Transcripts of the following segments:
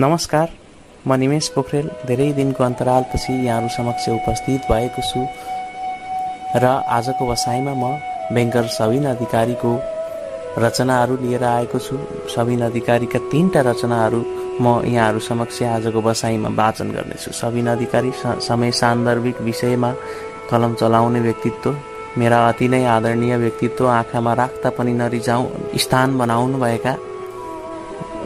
नमस्कार म निमेश पोखरेल धेरै दिनको अन्तरालपछि यहाँहरू समक्ष उपस्थित भएको छु र आजको बसाइमा म ब्याङ्कर सबिन अधिकारीको रचनाहरू लिएर आएको छु। सबिन अधिकारीका तिनवटा रचनाहरू म यहाँहरू समक्ष आजको बसाइमा वाचन गर्नेछु। सबिन अधिकारी समय सान्दर्भिक विषयमा कलम चलाउने व्यक्तित्व मेरा अति नै आदरणीय व्यक्तित्व आँखामा राख्दा पनि नरिजाउँ स्थान बनाउनुभएका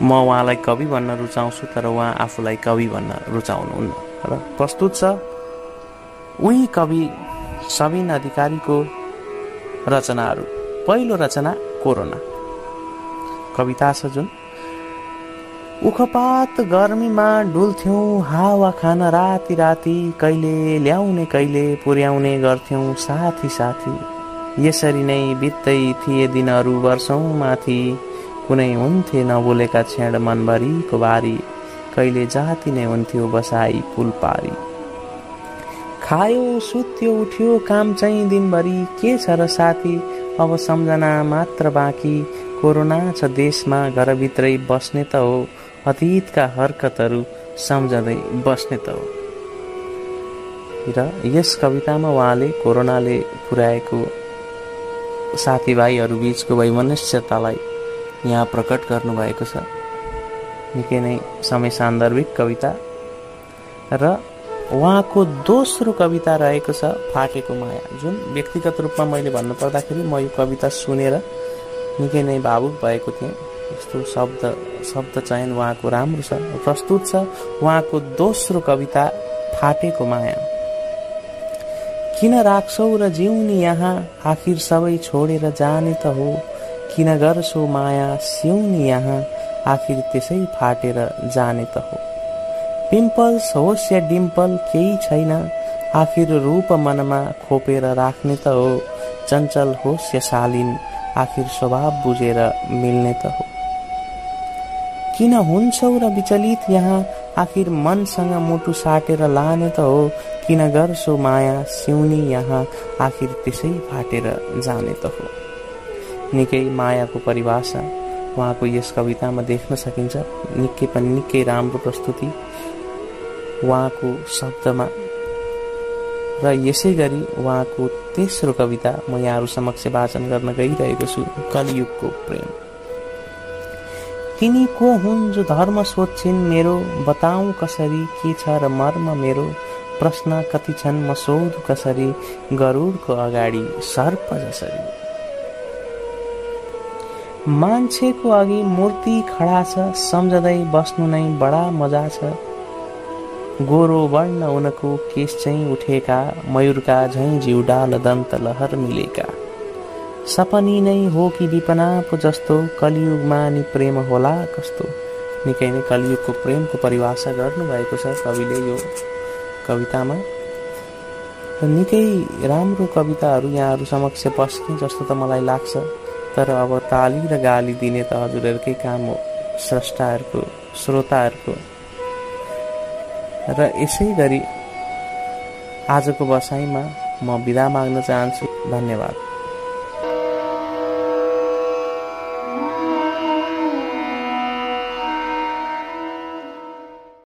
म उहाँलाई कवि भन्न रुचाउँछु तर उहाँ आफूलाई कवि भन्न रुचाउनुहुन्न। र प्रस्तुत छ उही कवि सबिन अधिकारीको रचनाहरू। पहिलो रचना कोरोना। कविता छ जुन उखपात गर्मीमा डुल्थ्यौँ हावा खान राति राति कहिले ल्याउने कहिले पुर्याउने गर्थ्यौँ साथी साथी यसरी नै बित्दै थिए दिनहरू वर्षौँ माथि। कुनै हुन्थे नबोलेका छेड मनभरिको बारी कहिले जाति नै हुन्थ्यो बसाई पुल पारी खायो सुत्यो उठ्यो काम चाहिँ दिनभरि के छ र साथी? अब सम्झना मात्र बाँकी कोरोना छ देशमा घरभित्रै बस्ने त हो अतीतका हरकतहरू सम्झँदै बस्ने त हो। र यस कवितामा उहाँले कोरोनाले पुर्याएको साथीभाइहरू बिचको वैमनस्यतालाई यहाँ प्रकट गर्नुभएको छ। निकै नै समय सान्दर्भिक कविता र उहाँको दोस्रो कविता रहेको छ फाटेको माया। जुन व्यक्तिगत रूपमा मैले भन्नुपर्दाखेरि म यो कविता सुनेर निकै नै भावुक भएको थिएँ। यस्तो शब्द शब्द चयन उहाँको राम्रो छ प्रस्तुत छ उहाँको दोस्रो कविता फाटेको माया। किन राख्छौ र जिउनी यहाँ? आखिर सबै छोडेर जाने त हो। किन गर्छौ माया सिउनी यहाँ आखिर त्यसै फाटेर जाने त हो। पिम्पल्स होस् या डिम्पल केही छैन। आखिर रूप मनमा खोपेर राख्ने त हो। चञ्चल होस् या शालीन आखिर स्वभाव बुझेर मिल्ने त हो। किन हुन्छौ र विचलित यहाँ? आखिर मनसँग मुटु साटेर लाने त हो। किन गर्छौ माया सिउनी यहाँ? आखिर त्यसै फाटेर जाने त हो। निकै मायाको परिभाषा उहाँको यस कवितामा देख्न सकिन्छ निकै पनि निकै राम्रो प्रस्तुति उहाँको शब्दमा। र यसै गरी उहाँको तेस्रो कविता म यहाँहरू समक्ष वाचन गर्न गइरहेको छु कलियुगको प्रेम। तिनी को हुन् जो धर्म सोध्छिन् मेरो बताऊ कसरी के छ र मर्म मेरो प्रश्न कति छन् म सोध कसरी गरुडको अगाडि सर्प जसरी। मान्छेको अघि मूर्ति खडा छ सम्झँदै बस्नु नै बडा मजा छ। गोरो वर्ण उनको केस चाहिँ उठेका मयुरका झैँ जिउडाल दन्त लहर मिलेका। सपनी नै हो कि विपना पो जस्तो कलियुगमा नि प्रेम होला कस्तो? निकै नै कलियुगको प्रेमको परिभाषा गर्नुभएको छ कविले यो कवितामा। निकै राम्रो कविताहरू यहाँहरू समक्ष पस्ने जस्तो त मलाई लाग्छ। तर अब ताली र गाली दिने त हजुरहरूकै काम हो स्रष्टाहरूको श्रोताहरूको। र यसै गरी आजको बसाइमा म बिदा माग्न चाहन्छु। धन्यवाद।